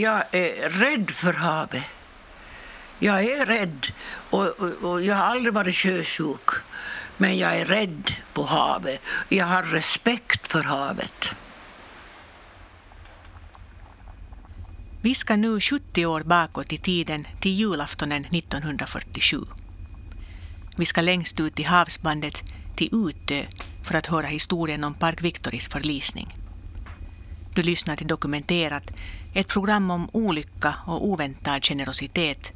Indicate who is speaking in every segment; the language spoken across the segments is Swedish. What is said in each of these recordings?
Speaker 1: jag är rädd för havet. Jag är rädd och, och, och jag har aldrig varit sjösjuk. Men jag är rädd på havet. Jag har respekt för havet.
Speaker 2: Vi ska nu 70 år bakåt i tiden till julaftonen 1947. Vi ska längst ut i havsbandet till Utö för att höra historien om Park Victoris förlisning. Du lyssnar till Dokumenterat, ett program om olycka och oväntad generositet,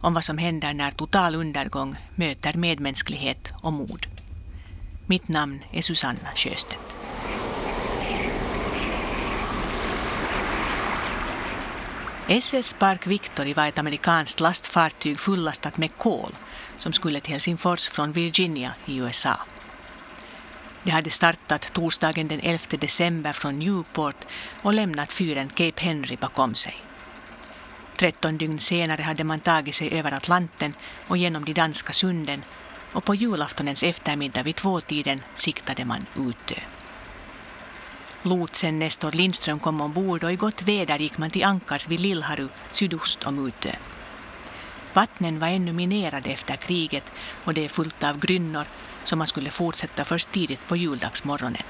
Speaker 2: om vad som händer när total undergång möter medmänsklighet och mod. Mitt namn är Susanna Sjöstedt. SS Park Victory var ett amerikanskt lastfartyg fullastat med kol som skulle till Helsingfors från Virginia i USA. Det hade startat torsdagen den 11 december från Newport och lämnat fyren Cape Henry bakom sig. 13 dygn senare hade man tagit sig över Atlanten och genom de danska sunden och på julaftonens eftermiddag vid tvåtiden siktade man Utö. Lotsen Nestor Lindström kom ombord och i gott väder gick man till ankars vid Lillharu sydost om Utö. Vattnen var ännu minerade efter kriget och det är fullt av grynnor som man skulle fortsätta först tidigt på juldagsmorgonen.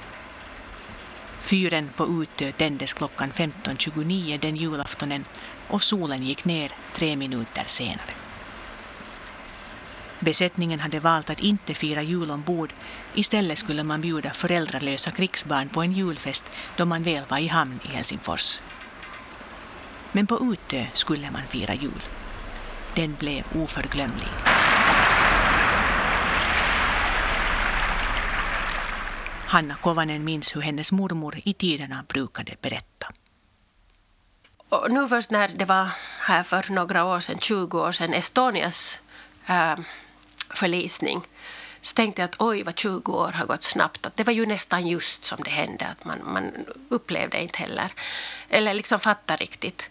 Speaker 2: Fyren på Utö tändes klockan 15.29 den julaftonen och solen gick ner tre minuter senare. Besättningen hade valt att inte fira jul ombord. Istället skulle man bjuda föräldralösa krigsbarn på en julfest då man väl var i hamn i Helsingfors. Men på Utö skulle man fira jul. Den blev oförglömlig. Hanna Kovanen minns hur hennes mormor i tiderna brukade berätta.
Speaker 3: Och nu först när det var här för några år sedan, 20 år sedan, Estonias äh, förlisning så tänkte jag att oj vad 20 år har gått snabbt. Att det var ju nästan just som det hände. Att man, man upplevde inte heller, eller liksom fattade riktigt.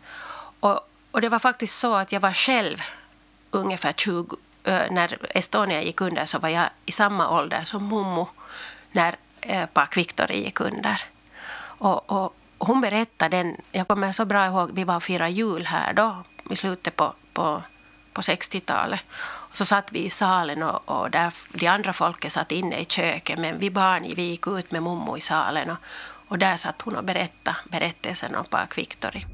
Speaker 3: Och, och det var faktiskt så att jag var själv ungefär 20, eh, när Estonia gick under så var jag i samma ålder som Mummo när eh, Park Victory gick under. Och, och, hon berättade den, jag kommer så bra ihåg, vi var och firade jul här då i slutet på, på, på 60-talet. Så satt vi i salen och, och där, de andra folket satt inne i köket men vi barn vi gick ut med mommo i salen och, och där satt hon och berättade berättelsen om Park Victory.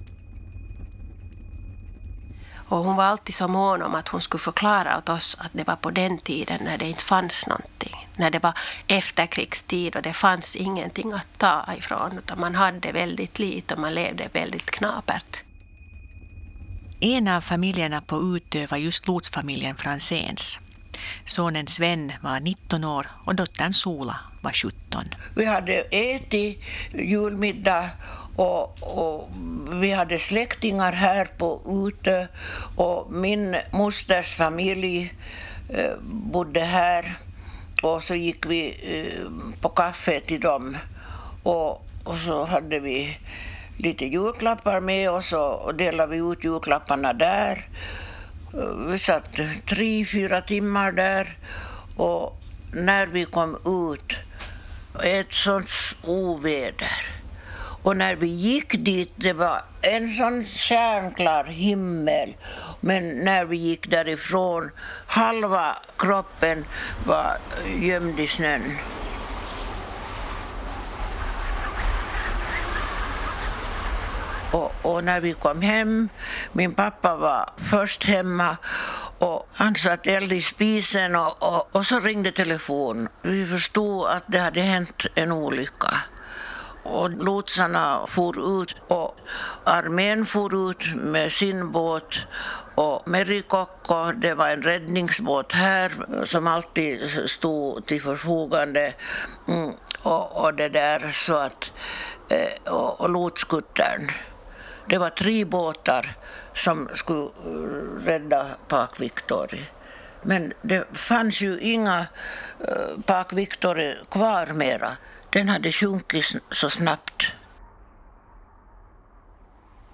Speaker 3: Och hon var alltid så mån om att hon skulle förklara åt oss att det var på den tiden när det inte fanns någonting. När det var efterkrigstid och det fanns ingenting att ta ifrån utan man hade väldigt lite och man levde väldigt knapert.
Speaker 2: En av familjerna på Utö var just lotsfamiljen Franzéns. Sonen Sven var 19 år och dottern Sola var 17.
Speaker 1: Vi hade ätit julmiddag och, och, vi hade släktingar här på Utö och min mosters familj eh, bodde här och så gick vi eh, på kaffe till dem och, och så hade vi lite julklappar med oss och delade vi ut julklapparna där. Eh, vi satt tre, fyra timmar där och när vi kom ut, ett sånt oväder. Och när vi gick dit, det var en sån stjärnklar himmel. Men när vi gick därifrån, halva kroppen var gömd i snön. Och, och, när vi kom hem, min pappa var först hemma och han satte eld i spisen och, och, och så ringde telefonen. Vi förstod att det hade hänt en olycka. Och lotsarna for ut och armén for ut med sin båt och Merikokko, det var en räddningsbåt här som alltid stod till förfogande. Mm, och, och det där så att eh, och, och lotskuttern det var tre båtar som skulle eh, rädda Park Victory. Men det fanns ju inga eh, Park Victory kvar mera. Den hade sjunkit så snabbt.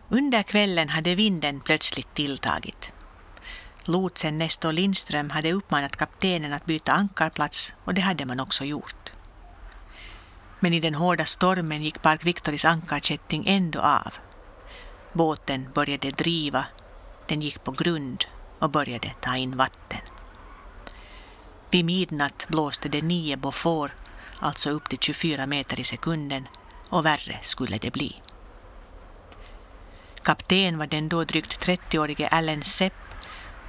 Speaker 2: Under kvällen hade vinden plötsligt tilltagit. Lotsen Nestor Lindström hade uppmanat kaptenen att byta ankarplats och det hade man också gjort. Men i den hårda stormen gick Park Victoris ankarkätting ändå av. Båten började driva, den gick på grund och började ta in vatten. Vid midnatt blåste det nio bofor, alltså upp till 24 meter i sekunden, och värre skulle det bli. Kapten var den då drygt 30-årige Allen Sepp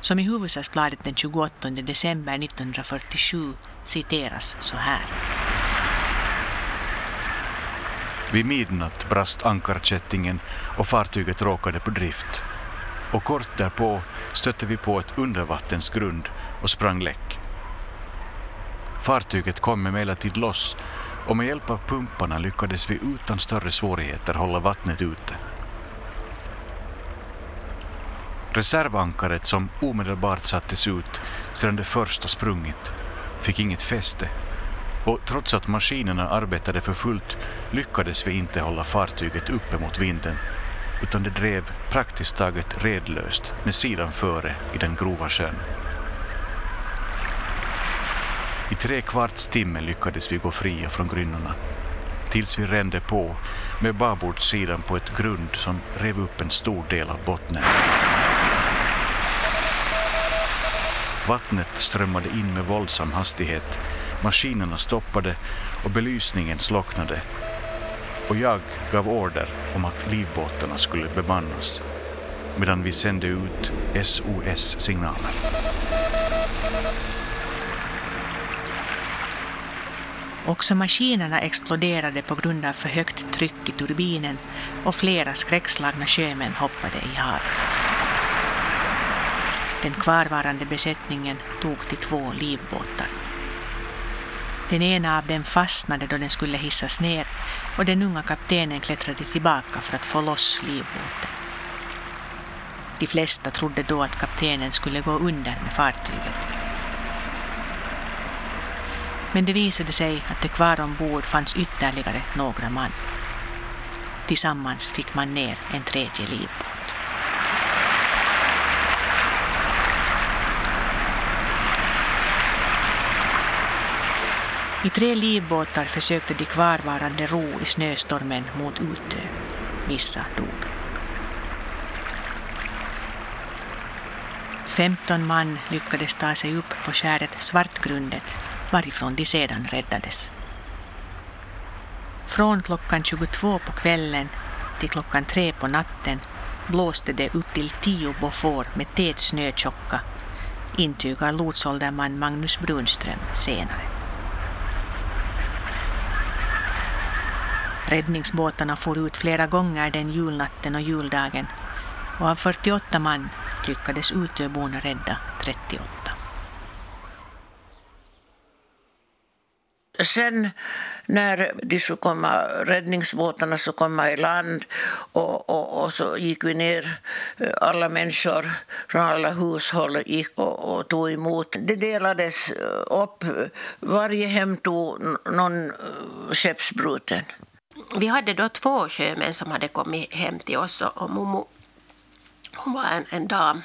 Speaker 2: som i Hufvudstadsbladet den 28 december 1947 citeras så här.
Speaker 4: Vid midnatt brast ankarkättingen och fartyget råkade på drift. Och kort därpå stötte vi på ett undervattensgrund och sprang läck. Fartyget kom emellertid loss och med hjälp av pumparna lyckades vi utan större svårigheter hålla vattnet ute. Reservankaret som omedelbart sattes ut sedan det första sprungit fick inget fäste och trots att maskinerna arbetade för fullt lyckades vi inte hålla fartyget uppe mot vinden utan det drev praktiskt taget redlöst med sidan före i den grova sjön. I tre kvarts timme lyckades vi gå fria från grynnorna tills vi rände på med babordssidan på ett grund som rev upp en stor del av bottnen. Vattnet strömmade in med våldsam hastighet, maskinerna stoppade och belysningen slocknade. Och jag gav order om att livbåtarna skulle bemannas medan vi sände ut SOS-signaler.
Speaker 2: Också maskinerna exploderade på grund av för högt tryck i turbinen och flera skräckslagna sjömän hoppade i havet. Den kvarvarande besättningen tog till två livbåtar. Den ena av dem fastnade då den skulle hissas ner och den unga kaptenen klättrade tillbaka för att få loss livbåten. De flesta trodde då att kaptenen skulle gå under med fartyget. Men det visade sig att det kvar ombord fanns ytterligare några man. Tillsammans fick man ner en tredje livbåt. I tre livbåtar försökte de kvarvarande ro i snöstormen mot Utö. Vissa dog. 15 man lyckades ta sig upp på skäret Svartgrundet varifrån de sedan räddades. Från klockan 22 på kvällen till klockan 3 på natten blåste det upp till 10 bofor med tät snötjocka, intygar lotsålderman Magnus Brunström senare. Räddningsbåtarna for ut flera gånger den julnatten och juldagen och av 48 man lyckades Utöborna rädda 38.
Speaker 1: Sen när de skulle komma, räddningsbåtarna skulle komma i land och, och, och så gick vi ner, eh, alla människor från alla hushåll gick och, och tog emot. Det delades eh, upp, varje hem tog någon eh, skeppsbruten.
Speaker 3: Vi hade då två sjömän som hade kommit hem till oss och Momo hon var en, en dam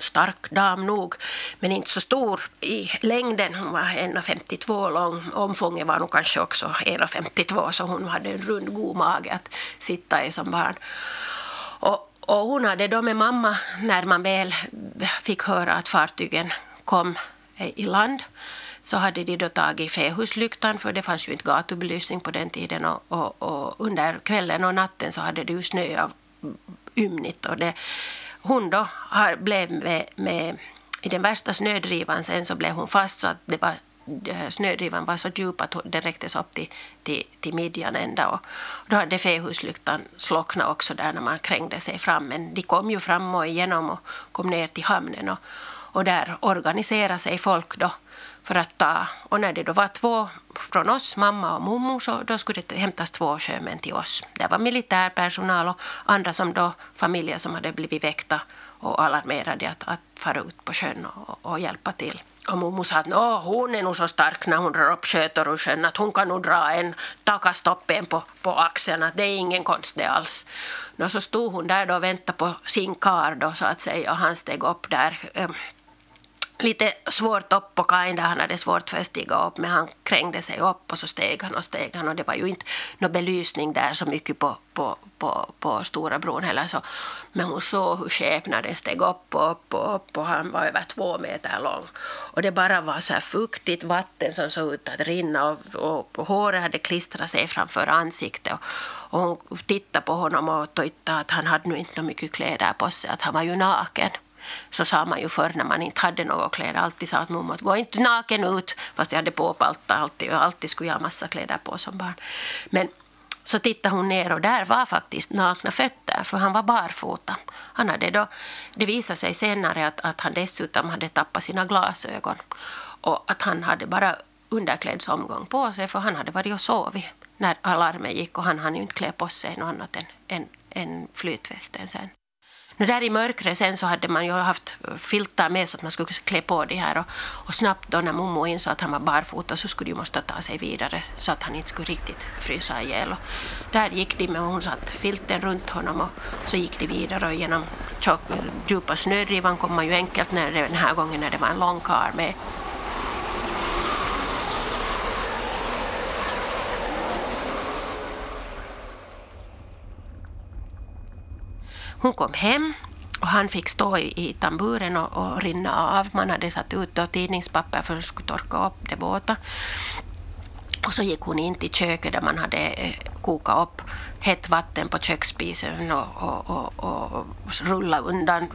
Speaker 3: stark dam nog, men inte så stor i längden. Hon var 1,52 lång. Omfånget var nog kanske också 1,52 så hon hade en rund god mage att sitta i som barn. Och, och hon hade då med mamma, när man väl fick höra att fartygen kom eh, i land, så hade de då tagit fähuslyktan, för det fanns ju inte gatubelysning på den tiden. Och, och, och under kvällen och natten så hade det ju snöat ymnigt. Och det, hon då har, blev med, med, i den värsta snödrivan sen så blev hon fast så att det var eh, snödrivan var så djup att den räcktes upp till, till, till midjan ända. Och då hade fähuslyktan slocknat också där när man krängde sig fram. Men de kom ju fram och igenom och kom ner till hamnen. Och, och där organiserade sig folk då för att ta. Och när det då var två från oss, mamma och mormor, så då skulle det hämtas två sjömän till oss. Det var militärpersonal och andra som då, familjer som hade blivit väckta och alarmerade att, att fara ut på sjön och, och hjälpa till. Och mormor sa att hon är nog så stark när hon drar upp skötor ur sjön att hon kan nog dra en takastoppen på, på axeln, att det är ingen konst det alls. Nå, så stod hon där då och väntade på sin kar då, så att säga och han steg upp där eh, lite svårt upp på kajen där han hade svårt för att stiga upp men han krängde sig upp och så steg han och steg han. Och det var ju inte någon belysning där så mycket på, på, på, på Stora bron heller. Så men hon såg hur skepnaden steg upp och upp och upp och han var över två meter lång. Och det bara var så här fuktigt vatten som såg ut att rinna och, och, och håret hade klistrat sig framför ansiktet. Och, och hon tittade på honom och tyckte att han hade nu inte mycket kläder på sig att han var ju naken så sa man ju förr när man inte hade några kläder, alltid sa att mormor gå inte naken ut, fast jag hade på palta alltid och alltid skulle jag ha massa kläder på som barn. Men så tittade hon ner och där var faktiskt nakna fötter, för han var barfota. Han hade då, det visade sig senare att, att han dessutom hade tappat sina glasögon och att han hade bara underklädsomgång på sig, för han hade varit och sovit när alarmen gick och han hann ju inte klä på sig något annat än, än, än flytvästen sen. Nu där i mörkret sen så hade man ju haft filtar med så att man skulle klä på det här och, och snabbt då när Momo insåg att han var barfota så skulle de måste ta sig vidare så att han inte skulle riktigt frysa ihjäl. Och där gick de med hon satt filten runt honom och så gick de vidare och genom tjock, djupa snödrivan kom man ju enkelt när det, den här gången när det var en lång kar med kom hem och han fick stå i, i tamburen och, och, rinna av. Man hade satt ut då tidningspapper för att skulle torka upp det våta. Och så gick hon in till köket där man hade eh, koka upp hett vatten på köksspisen och, och, och, och rulla undan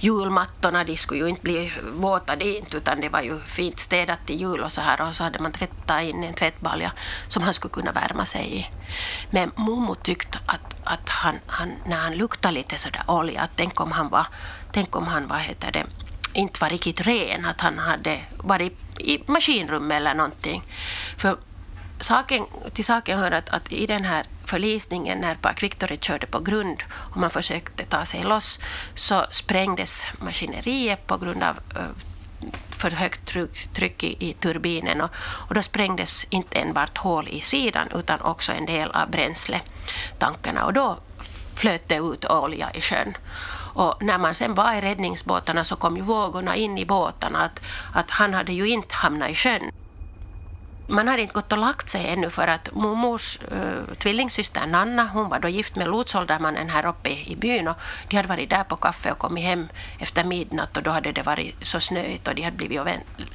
Speaker 3: julmattorna. De skulle ju inte bli våta dit utan det var ju fint städat till jul och så här och så hade man tvättat in en tvättbalja som han skulle kunna värma sig i. Men Momo tyckte att, att han, han, när han luktade lite sådär olja, att tänk om han var, tänk om han vad heter det, inte var riktigt ren, att han hade varit i maskinrummet eller någonting. För saken, till saken hör att, att i den här förlisningen när Park Victory körde på grund och man försökte ta sig loss så sprängdes maskineriet på grund av eh, för högt tryck, tryck i, i, turbinen. Och, och då sprängdes inte enbart hål i sidan utan också en del av bränsletankarna. Och då flöt det ut olja i sjön. Och när man sen var i räddningsbåtarna så kom ju vågorna in i båtarna att, att han hade ju inte hamnat i sjön man hade inte gått och lagt sig ännu för att mormors uh, tvillingsyster Nanna, hon var då gift med lotsåldermannen här uppe i byn och de hade varit där på kaffe och kommit hem efter midnatt och då hade det varit så snöigt och de hade blivit och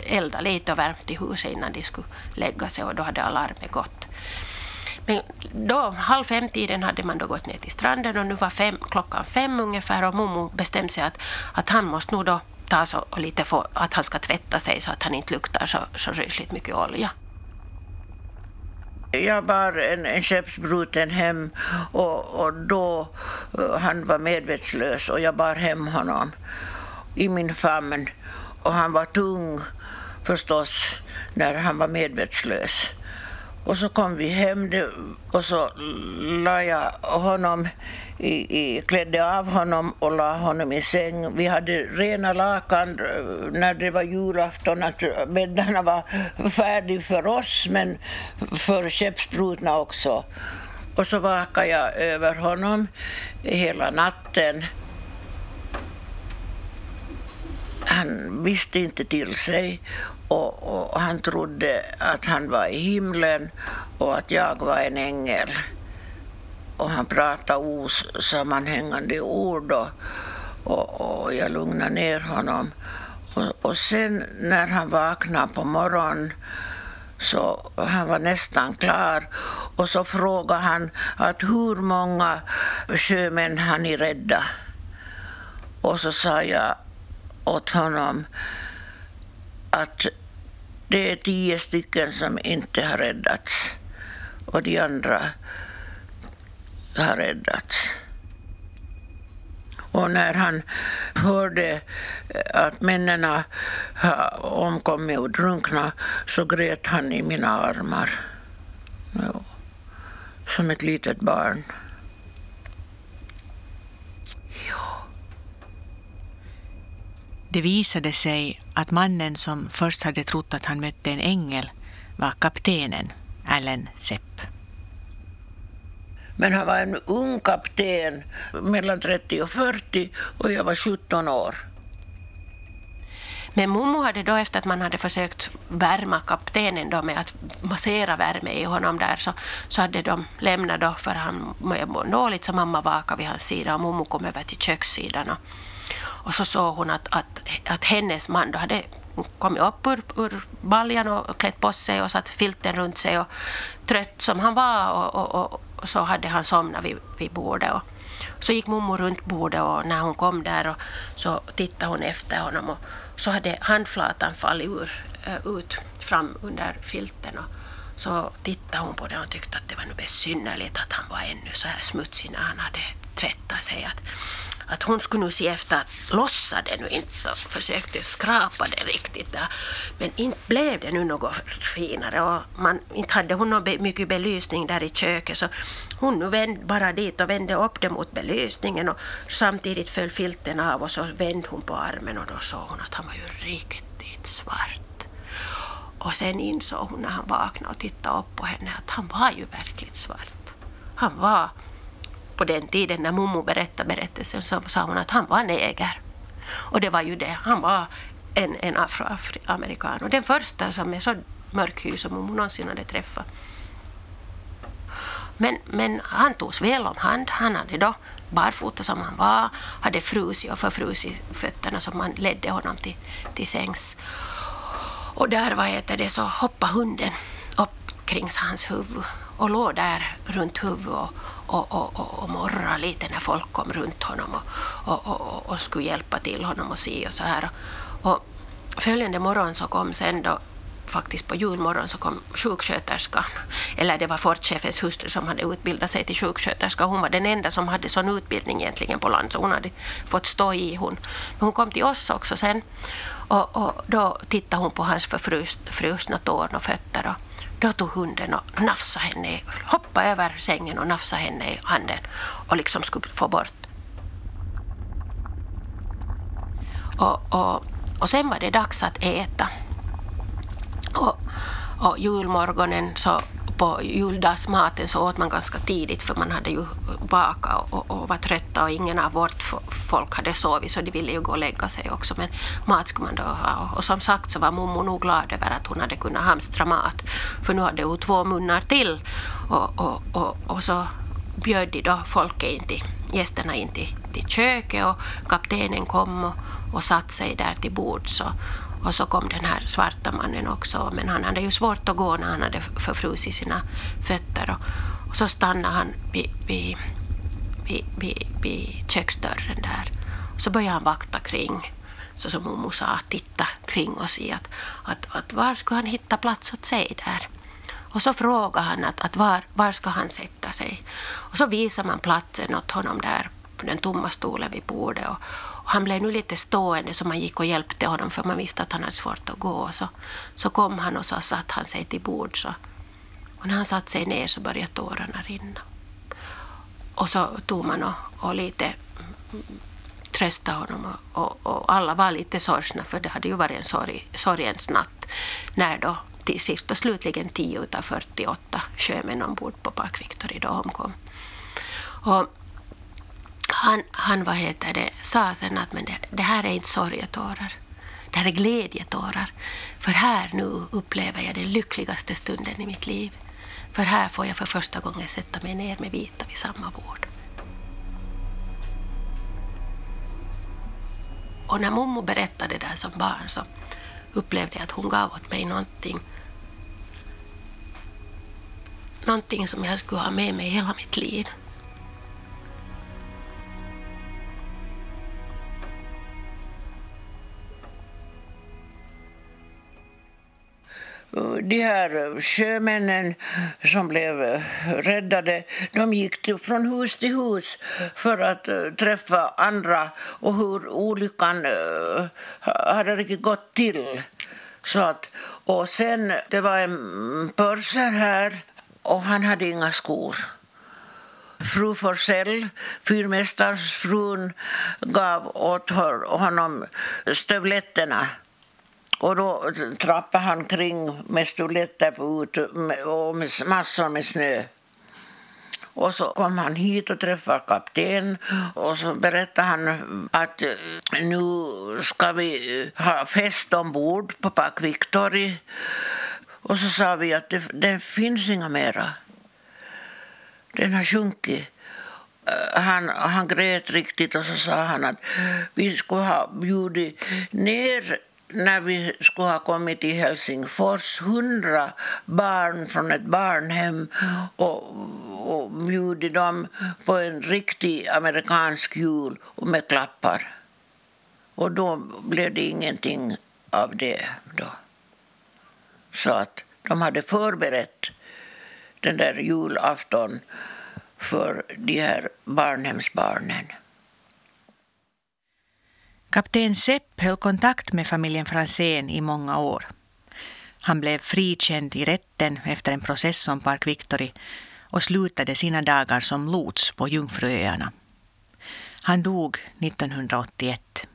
Speaker 3: eldat lite och värmt i huset innan de skulle lägga sig och då hade alarmet gått. Men då, halv fem-tiden hade man då gått ner till stranden och nu var fem, klockan fem ungefär och mormor bestämde sig att, att han måste nog då ta så, och lite få, att han ska tvätta sig så att han inte luktar så, så rysligt mycket olja.
Speaker 1: Jag bar en, en skeppsbruten hem och, och då uh, han var medvetslös och jag bar hem honom i min famn. Och han var tung förstås när han var medvetslös. Och så kom vi hem och så la jag honom i, i, klädde av honom och la honom i säng. Vi hade rena lakan eh, när det var julafton, att bäddarna var färdiga för oss men för skeppsbrutna också. Och så vakade jag över honom hela natten. Han visste inte till sig och, och, han trodde att han var i himlen och att jag var en ängel. Och han pratade osammanhängande ord och, och, och jag lugnade ner honom. Och, och sen när han vaknade på morgonen så han var nästan klar och så frågade han att hur många sjömän har ni rädda? Och så sa jag åt honom att det är tio stycken som inte har räddats och de andra har räddats. Och när han hörde eh, att männen har omkommit och drunknat så grät han i mina armar. Ja, som ett litet barn.
Speaker 2: Det visade sig att mannen som först hade trott att han mötte en ängel var kaptenen Allen Sepp.
Speaker 1: Men han var en ung kapten, mellan 30 och 40, och jag var 17 år.
Speaker 3: Men Momo hade då efter att man hade försökt värma kaptenen då med att massera värme i honom där så, så hade de lämnat då för han mådde dåligt så mamma vakade vid hans sida och Momo kom över till kökssidan och, och så såg hon att, att, att hennes man då hade kommit upp ur, ur baljan och klätt på sig och satt filten runt sig och trött som han var och, och, och, och så hade han somnat vid, vid bordet. Och, så gick mormor runt bordet och när hon kom där och så tittade hon efter honom och så hade handflatan fallit ur, eh, ut fram under filten. Och så tittade hon på den och tyckte att det var nu besynnerligt att han var ännu så här smutsig när han hade tvättat sig. Att, att hon skulle nu se efter att lossa det nu inte och försökte skrapa det riktigt där. Men inte blev det nu något finare och man, inte hade hon någon mycket belysning där i köket så hon nu vände bara dit och vände upp det mot belysningen och samtidigt föll filten av och så vände hon på armen och då såg hon att han var ju riktigt svart. Och sen insåg hon när han vaknade och tittade upp på henne att han var ju verkligt svart. Han var på den tiden när mormor berättade berättelsen så sa hon att han var neger. Och det var ju det, han var en, en afroamerikan och den första som är så mörkhy som hon någonsin hade träffat. Men, men han togs väl om hand. Han hade då barfota som han var, hade frusit och förfrusit fötterna som man ledde honom till, till sängs. Och där vad heter det, så hoppade hunden upp kring hans huvud och låg där runt huvudet och, och, och, och, och morrade lite när folk kom runt honom och, och, och, och skulle hjälpa till honom och se och så här. Och följande morgon så kom sen då faktiskt på julmorgon så kom sjuksköterskan, eller det var fortchefens hustru som hade utbildat sig till sjuksköterska. Hon var den enda som hade sån utbildning egentligen på land, så hon hade fått stå i. Hon, Men hon kom till oss också sen och, och då tittade hon på hans förfrusna tår och fötter. Och, då tog hunden och nafsade henne, hoppade över sängen och nafsade henne i handen och liksom skulle få bort. Och, och, och sen var det dags att äta. Och, och julmorgonen så på juldagsmaten så åt man ganska tidigt för man hade ju bakat och, och var trötta och ingen av vårt folk hade sovit så de ville ju gå och lägga sig också men mat skulle man då ha. Och som sagt så var mormor nog glad över att hon hade kunnat hamstra mat för nu hade hon två munnar till och, och, och, och så bjöd de då folket in till, gästerna in till, till köket och kaptenen kom och, och satte sig där till bords. Så, och så kom den här svarta mannen också, men han hade ju svårt att gå när han hade förfrusit sina fötter. Och, och så stannade han vid, vid, vid, vid, vid köksdörren där. Och så började han vakta kring, så som mormor sa, titta kring och se att, att, att var skulle han hitta plats åt sig där. Och så frågade han att, att var, var ska han sätta sig. Och så visade man platsen åt honom där den tomma stolen vid bordet. Och, han blev nu lite stående så man gick och hjälpte honom för man visste att han hade svårt att gå. Så, så kom han och så satt han sig till bords. Så, och när han satt sig ner så började tårarna rinna. Och så tog man och, och lite tröstade honom och, och, och, alla var lite sorgsna för det hade ju varit en sorg, sorgens natt när då till sist och slutligen 10 av 48 sjömän ombord på Park Victory då omkom. Och han, han vad heter det, sa sen att men det, det här är inte sorgetårar. Det här är glädjetårar. För här nu upplever jag den lyckligaste stunden i mitt liv. För här får jag för första gången sätta mig ner med Vita vid samma bord. Och när mommo berättade det där som barn så upplevde jag att hon gav åt mig någonting någonting som jag skulle ha med mig hela mitt liv.
Speaker 1: De här sjömännen som blev räddade, de gick till, från hus till hus för att eh, träffa andra och hur olyckan eh, hade riktigt gått till. Så att, och sen, det var en pörser här och han hade inga skor. Fru Forsell, fyrmästarens frun, gav åt honom stövletterna och då trappade han kring med stolletter på ut och med massor med snö. Och så kom han hit och träffade kapten och så berättade han att eh, nu ska vi eh, ha fest ombord på Park Victory. Och så sa vi att det, det finns inga mera. Den har sjunkit. Eh, han, han grät riktigt och så sa han att vi skulle ha bjudit ner när vi skulle ha kommit till Helsingfors, hundra barn från ett barnhem och, och bjudit dem på en riktig amerikansk jul med klappar. Och då blev det ingenting av det. Då. Så att de hade förberett den där julafton för de här barnhemsbarnen.
Speaker 2: Kapten Sepp höll kontakt med familjen Franzén i många år. Han blev frikänd i rätten efter en process om Park Victory och slutade sina dagar som lots på Jungfruöarna. Han dog 1981.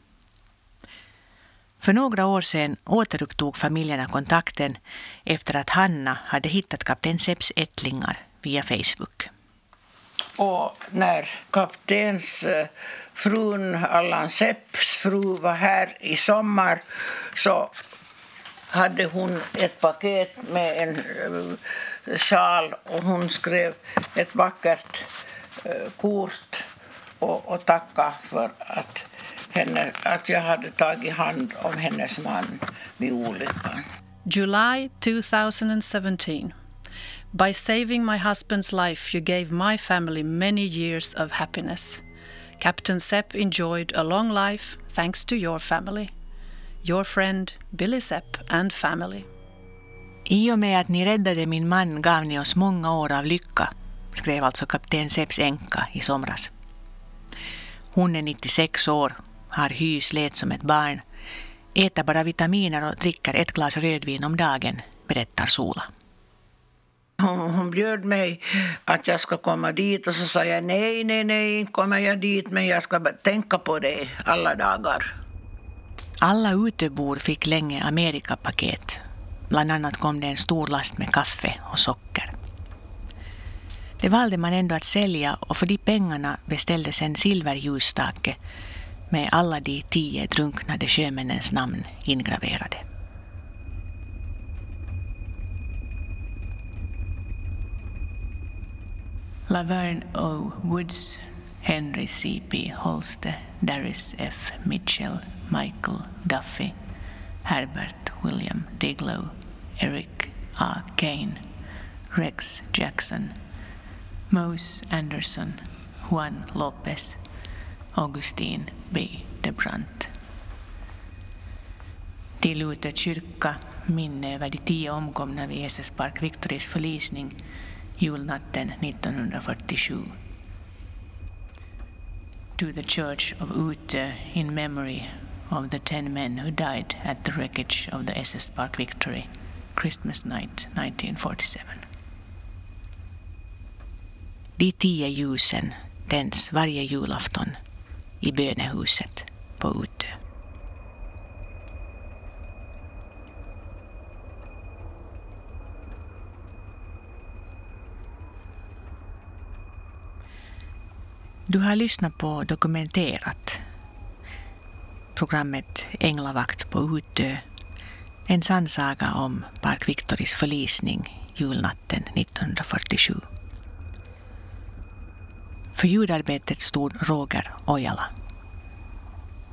Speaker 2: För några år sedan återupptog familjerna kontakten efter att Hanna hade hittat kapten Sepps ättlingar via Facebook.
Speaker 1: Och när kaptens eh, frun Allan Sepps fru var här i sommar så hade hon ett paket med en eh, sjal och hon skrev ett vackert eh, kort och, och tacka för att, henne, att jag hade tagit hand om hennes man vid olyckan.
Speaker 5: July 2017. By saving my husband's life, you gave my family many years of happiness. Captain Sepp enjoyed a long life thanks to your family. Your friend Billy Sepp and family.
Speaker 2: I och med att ni räddade min man gav ni oss många år av lycka, skrev alltså kapten Sepps änka i somras. Hon är 96 år, har hy slet som ett barn, äter bara vitaminer och dricker ett glas rödvin om dagen, berättar Sola.
Speaker 1: Hon, hon bjöd mig att jag ska komma dit och så sa jag nej, nej, nej, inte kommer jag dit men jag ska tänka på det alla dagar.
Speaker 2: Alla utebor fick länge Amerikapaket. Bland annat kom det en stor last med kaffe och socker. Det valde man ändå att sälja och för de pengarna beställdes en silverljusstake med alla de tio drunknade sjömännens namn ingraverade. Laverne O. Woods, Henry C.P. Holste, Darius F. Mitchell, Michael Duffy, Herbert William Diglow, Eric A. Kane, Rex Jackson, Mose Anderson, Juan Lopez, Augustine B. de Brandt. Till Utö kyrka minne över de tio omkomna vid SS Park Victories förlisning julnatten 1947. To the Church of Utö in memory of the ten men who died at the wreckage of the SS Park Victory, Christmas night 1947. De tio ljusen tänds varje julafton i bönehuset på Utö. Du har lyssnat på Dokumenterat. Programmet Änglavakt på Utö. En sann saga om Park Victoris förlisning julnatten 1947. För ljudarbetet stod Roger Ojala.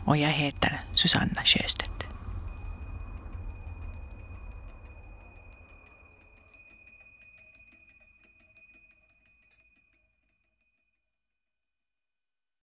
Speaker 2: Och jag heter Susanna Sjöstedt.